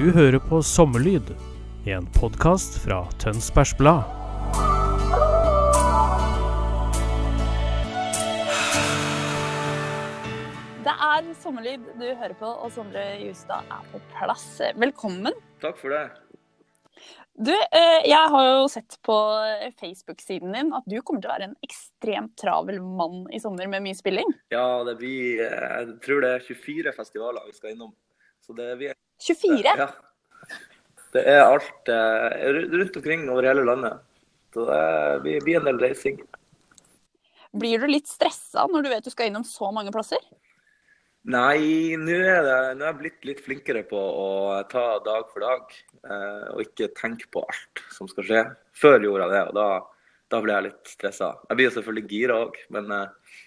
Du hører på Sommerlyd, en podkast fra Tønsbergs Blad. Det er sommerlyd du hører på, og Sondre Justad er på plass. Velkommen. Takk for det. Du, eh, jeg har jo sett på Facebook-siden din at du kommer til å være en ekstremt travel mann i sommer med mye spilling. Ja, det blir eh, Jeg tror det er 24 festivaler vi skal innom. Så det blir 24? Ja. Det er alt eh, rundt omkring over hele landet. Så det blir en del reising. Blir du litt stressa når du vet du skal innom så mange plasser? Nei, nå er, er jeg blitt litt flinkere på å ta dag for dag. Eh, og ikke tenke på alt som skal skje. Før gjorde jeg det, og da, da ble jeg litt stressa. Jeg blir selvfølgelig gira òg, men, eh,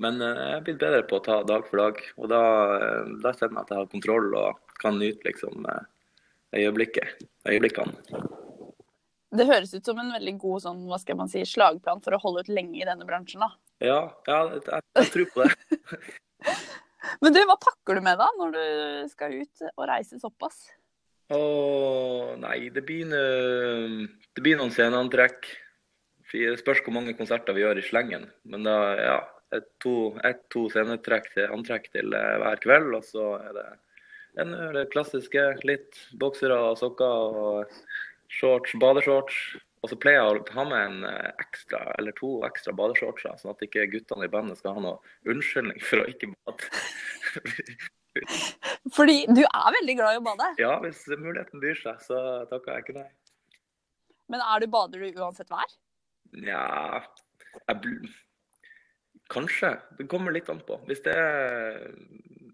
men eh, jeg er blitt bedre på å ta dag for dag. Og da, eh, da kjenner jeg at jeg har kontroll og kan nyte liksom eh, øyeblikket, øyeblikkene. Det høres ut som en veldig god sånn, hva skal man si, slagplan for å holde ut lenge i denne bransjen. da. Ja, ja jeg, jeg tror på det. Men du, hva pakker du med da, når du skal ut og reise såpass? Å, nei, det blir, noe, det blir noen sceneantrekk. Det spørs hvor mange konserter vi gjør i slengen. Men da, ja, ett, to, et, to sceneantrekk til, antrekk til eh, hver kveld. Og så er det en, det klassiske. Litt boksere og sokker og shorts, badeshorts. Og så pleier jeg å ha med en eh, ekstra, eller to ekstra badeshortser, sånn at ikke guttene i bandet skal ha noe unnskyldning for å ikke bade. Fordi du er veldig glad i å bade. Ja, hvis muligheten byr seg, så takker jeg ikke nei. Men er du bader du uansett vær? Nja Kanskje. Det kommer litt an på. Hvis det, er-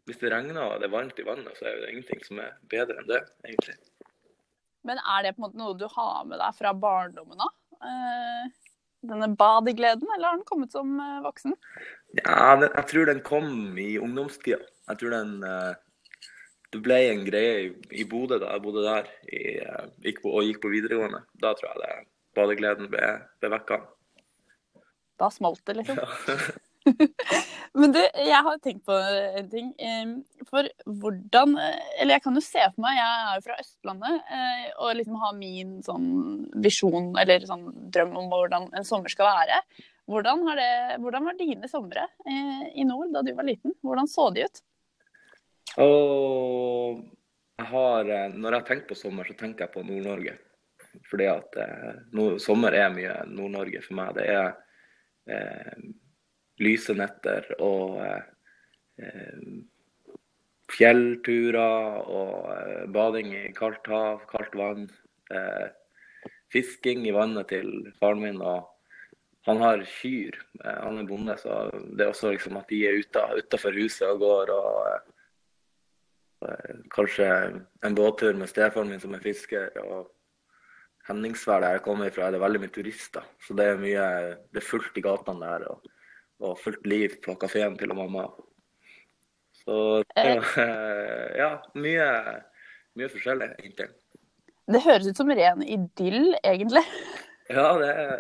hvis det regner og det er varmt i vannet, så er det ingenting som er bedre enn det, egentlig. Men er det på en måte noe du har med deg fra barndommen av? Eh, denne badegleden, eller har den kommet som eh, voksen? Ja, jeg tror den kom i ungdomstida. Jeg tror den eh, Det ble en greie i, Bodø da jeg bodde der og gikk på videregående. Da tror jeg det, badegleden ble, ble vekka. Da smalt det, liksom. Ja. Men du, jeg har tenkt på en ting. For hvordan Eller jeg kan jo se for meg, jeg er jo fra Østlandet, eh, og liksom har min sånn visjon eller sånn drøm om hvordan en sommer skal være. Hvordan, det, hvordan var dine somre eh, i nord da du var liten? Hvordan så de ut? Og jeg har, eh, når jeg tenker på sommer, så tenker jeg på Nord-Norge. Fordi at no, sommer er mye Nord-Norge for meg. Det er eh, lyse netter og eh, eh, fjellturer og eh, bading i kaldt hav, kaldt vann. Fisking i vannet til faren min. og han har kyr. Han er bonde, så det er også liksom at de er ute utenfor huset og går. og Kanskje en båttur med stefaren min som er fisker. og Henningsvær, der jeg kommer fra, er det veldig mye turister. Så det er mye, det er fullt i gatene der. Og, og fullt liv på kafeen til mamma. Så det er ja, mye, mye forskjellig, egentlig. Det høres ut som ren idyll, egentlig. Ja, det er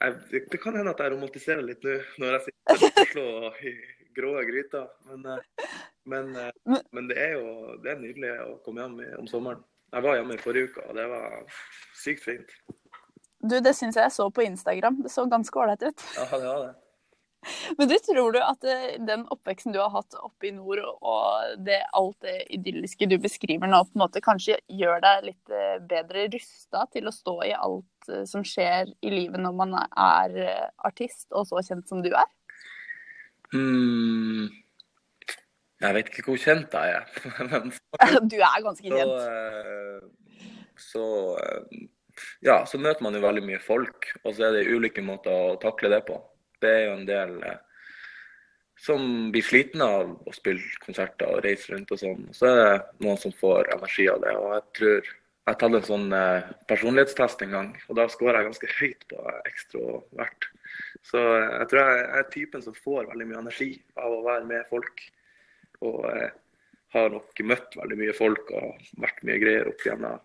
jeg, Det kan hende at jeg romantiserer litt nå, når jeg sitter i Oslo og i grå gryter. Men, eh, men, eh, men det er jo det er nydelig å komme hjem i- om sommeren. Jeg var hjemme i forrige uke, og det var sykt fint. Du, Det syns jeg jeg så på Instagram. Det så ganske ålreit ut. Ja, det var det. Men du, tror du at eh, den oppveksten du har hatt oppe i nord, og det, alt det idylliske du beskriver nå, på en måte kanskje gjør deg litt eh, bedre rusta til å stå i alt eh, som skjer i livet når man er artist og så kjent som du er? Mm. Jeg vet ikke hvor kjent jeg er. Men Du er ganske kjent. Så, så Ja, så møter man jo veldig mye folk, og så er det ulike måter å takle det på. Det er jo en del eh, som blir slitne av å spille konserter og reise rundt og sånn. Så er det noen som får energi av det. Og jeg tror jeg tatt en sånn eh, personlighetstest en gang, og da skåra jeg ganske høyt på ekstrovert. Så eh, jeg tror jeg er typen som får veldig mye energi av å være med folk. Og eh, har nok møtt veldig mye folk og vært mye greier opp gjennom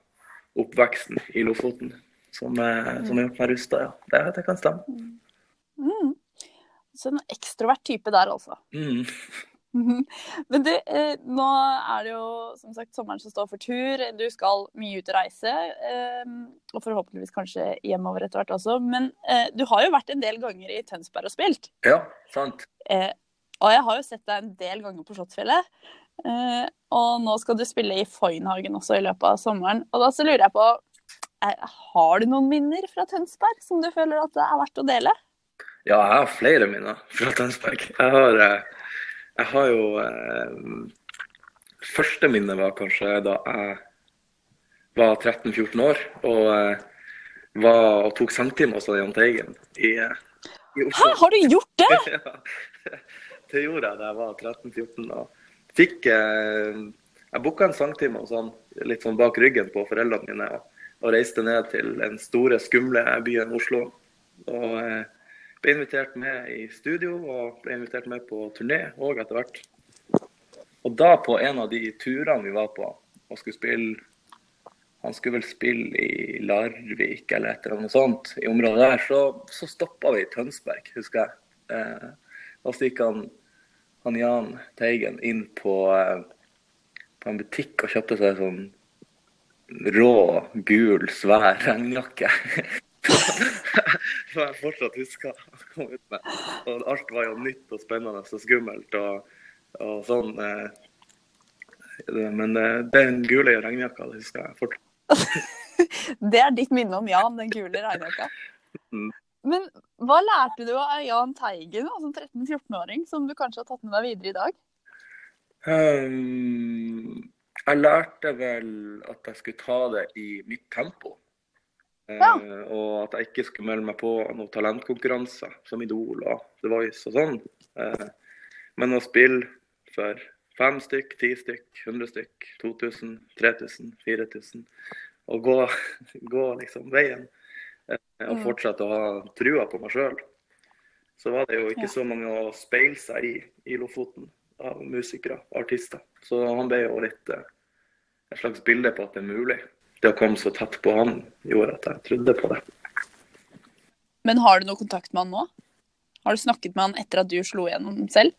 oppveksten i Lofoten. Som, som har gjort meg rusta, ja. Det, det kan stemme. Mm. Så en ekstrovert type der, altså. Mm. Men du, eh, nå er det jo som sagt sommeren som står for tur. Du skal mye ut og reise. Eh, og forhåpentligvis kanskje hjemover etter hvert også. Men eh, du har jo vært en del ganger i Tønsberg og spilt. Ja, sant. Og jeg har jo sett deg en del ganger på Slottsfjellet. Og nå skal du spille i Foynhagen også i løpet av sommeren. Og da så lurer jeg på Har du noen minner fra Tønsberg som du føler at det er verdt å dele? Ja, jeg har flere minner fra Tønsberg. Jeg har, eh, jeg har jo eh, Første minne var kanskje da jeg var 13-14 år og eh, var og tok sangtime hos Jahn Teigen i, i Oslo. Hæ, har du gjort det? ja, det gjorde jeg da jeg var 13-14. og fikk eh, Jeg booka en sangtime hos han litt sånn bak ryggen på foreldrene mine og, og reiste ned til den store, skumle byen Oslo. Og eh, ble invitert med i studio og ble invitert med på turné òg etter hvert. Og da på en av de turene vi var på og skulle spille Han skulle vel spille i Larvik eller et eller annet sånt i området der, så, så stoppa vi i Tønsberg, husker jeg. Eh, og så gikk han, han Jan Teigen inn på, eh, på en butikk og kjøpte seg sånn rå, gul, svær regnjakke. Som jeg fortsatt husker å komme ut med. Og alt var jo nytt og spennende og skummelt og, og sånn. eh, Men eh, den gule regnjakka, det husker jeg fortsatt. Det er ditt minne om Jan, den gule regnjakka. Mm. Men hva lærte du av Jan Teigen som 13-14-åring, som du kanskje har tatt med deg videre i dag? Um, jeg lærte vel at jeg skulle ta det i mitt tempo. Eh, Ja. og at jeg ikke skulle melde meg på noen talentkonkurranser som Idol og The Voice og sånn. Eh, men å spille for fem stykk, ti stykk, 100 stykk, 2000, 3000, 4000. Og gå, gå liksom veien. Eh, og Mm. fortsette å ha trua på meg sjøl. Så var det jo ikke så mange å speile seg i i Lofoten av musikere, artister. Så han ble jo litt et slags bilde på at det er mulig. Det å komme så tett på han gjorde at jeg trodde på det. Men har du noe kontakt med han nå? Har du snakket med han etter at du slo igjennom selv?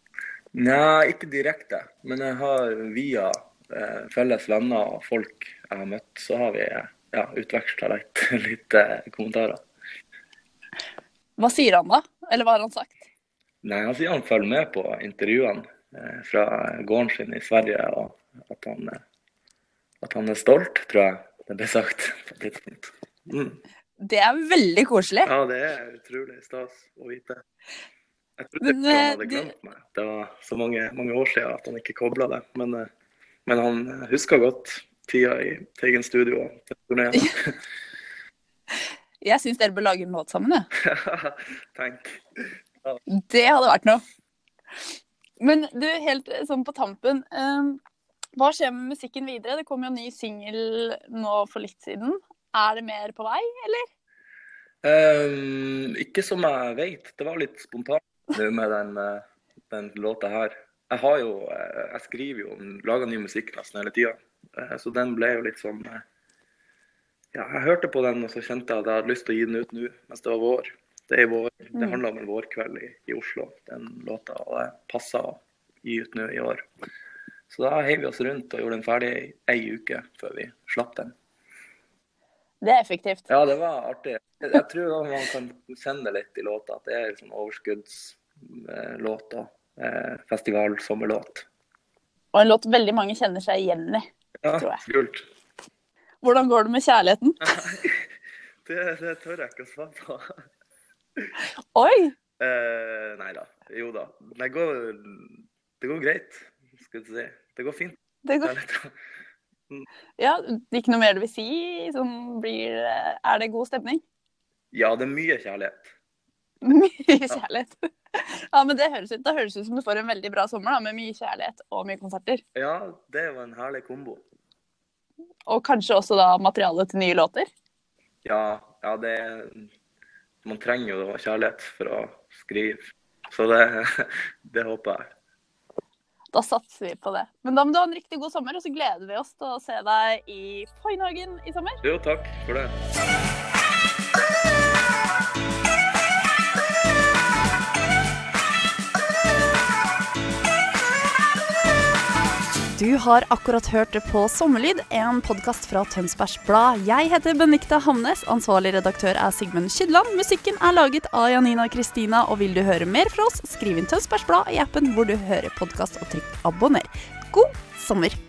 Nei, ikke direkte. Men jeg har via eh, felles venner og folk jeg har møtt, så har vi ja, utveksla litt, litt eh, kommentarer. Hva sier han da? Eller hva har han sagt? Nei, han sier han følger med på intervjuene eh, fra gården sin i Sverige, og at han, eh, at han er stolt, tror jeg det ble sagt på et tidspunkt. Mm. Det er veldig koselig. Ja, det er utrolig stas å vite. Jeg trodde Men, han hadde hadde du- glemt meg. Det var så mange, mange år siden at han ikke kobla det. Men, eh, men han husker godt tida i Teigen studio og til turneen. Jeg syns dere bør lage en låt sammen, jeg. Tenk. Det hadde vært noe. Men du, helt sånn på tampen. eh, hva skjer med musikken videre? Det kom jo en ny singel nå for litt siden. Er det mer på vei, eller? Um, ikke som jeg vet. Det var litt spontant med den, eh, den låta her. Jeg har jo, eh, jeg skriver jo, lager ny musikk nesten hele tida. Så den ble jo litt sånn Ja, jeg hørte på den, og så kjente jeg at jeg hadde lyst til å gi den ut nå mens det var vår. Det, er vår, det handla handler om en vårkveld i, i Oslo, den låta. Og det passa å gi ut nå i år. Så da heiv vi oss rundt og gjorde den ferdig i ei uke før vi slapp den. Det er effektivt. Ja, det var artig. Jeg, tror man kan det litt i låta, at det er sånn overskuddslåt og eh, festivalsommerlåt. Og en låt veldig mange kjenner seg igjen i. Ja, Tror jeg. kult. Hvordan går det med kjærligheten? Det, det tør jeg ikke å svare på. Oi! Eh, nei da. Jo da. Det går, det går greit, skulle du si. Det går fint. Det Det går. er Ja, ikke noe mer du vil si? Sånn blir, er det god stemning? Ja, det er mye kjærlighet. Mye kjærlighet. Ja, men det høres ut, Da høres det ut som du får en veldig bra sommer da, med mye kjærlighet og mye konserter. Ja, det var en herlig kombo. Og kanskje også da materiale til nye låter. Ja, ja det Man trenger jo kjærlighet for å skrive. Så det, det håper jeg. Da satser vi på det. Men da må du ha en riktig god sommer, og så gleder vi oss til å se deg i Poinhagen i sommer. Jo, takk for det. Du har akkurat hørt på Sommerlyd, en podkast fra Tønsbergs Blad. Jeg heter Benikta Hamnes, ansvarlig redaktør er Sigmund Skydland. Musikken er laget av Janina Kristina, og vil du høre mer fra oss, skriv inn Tønsbergs Blad i appen hvor du hører podkast, og trykk abonner. God sommer!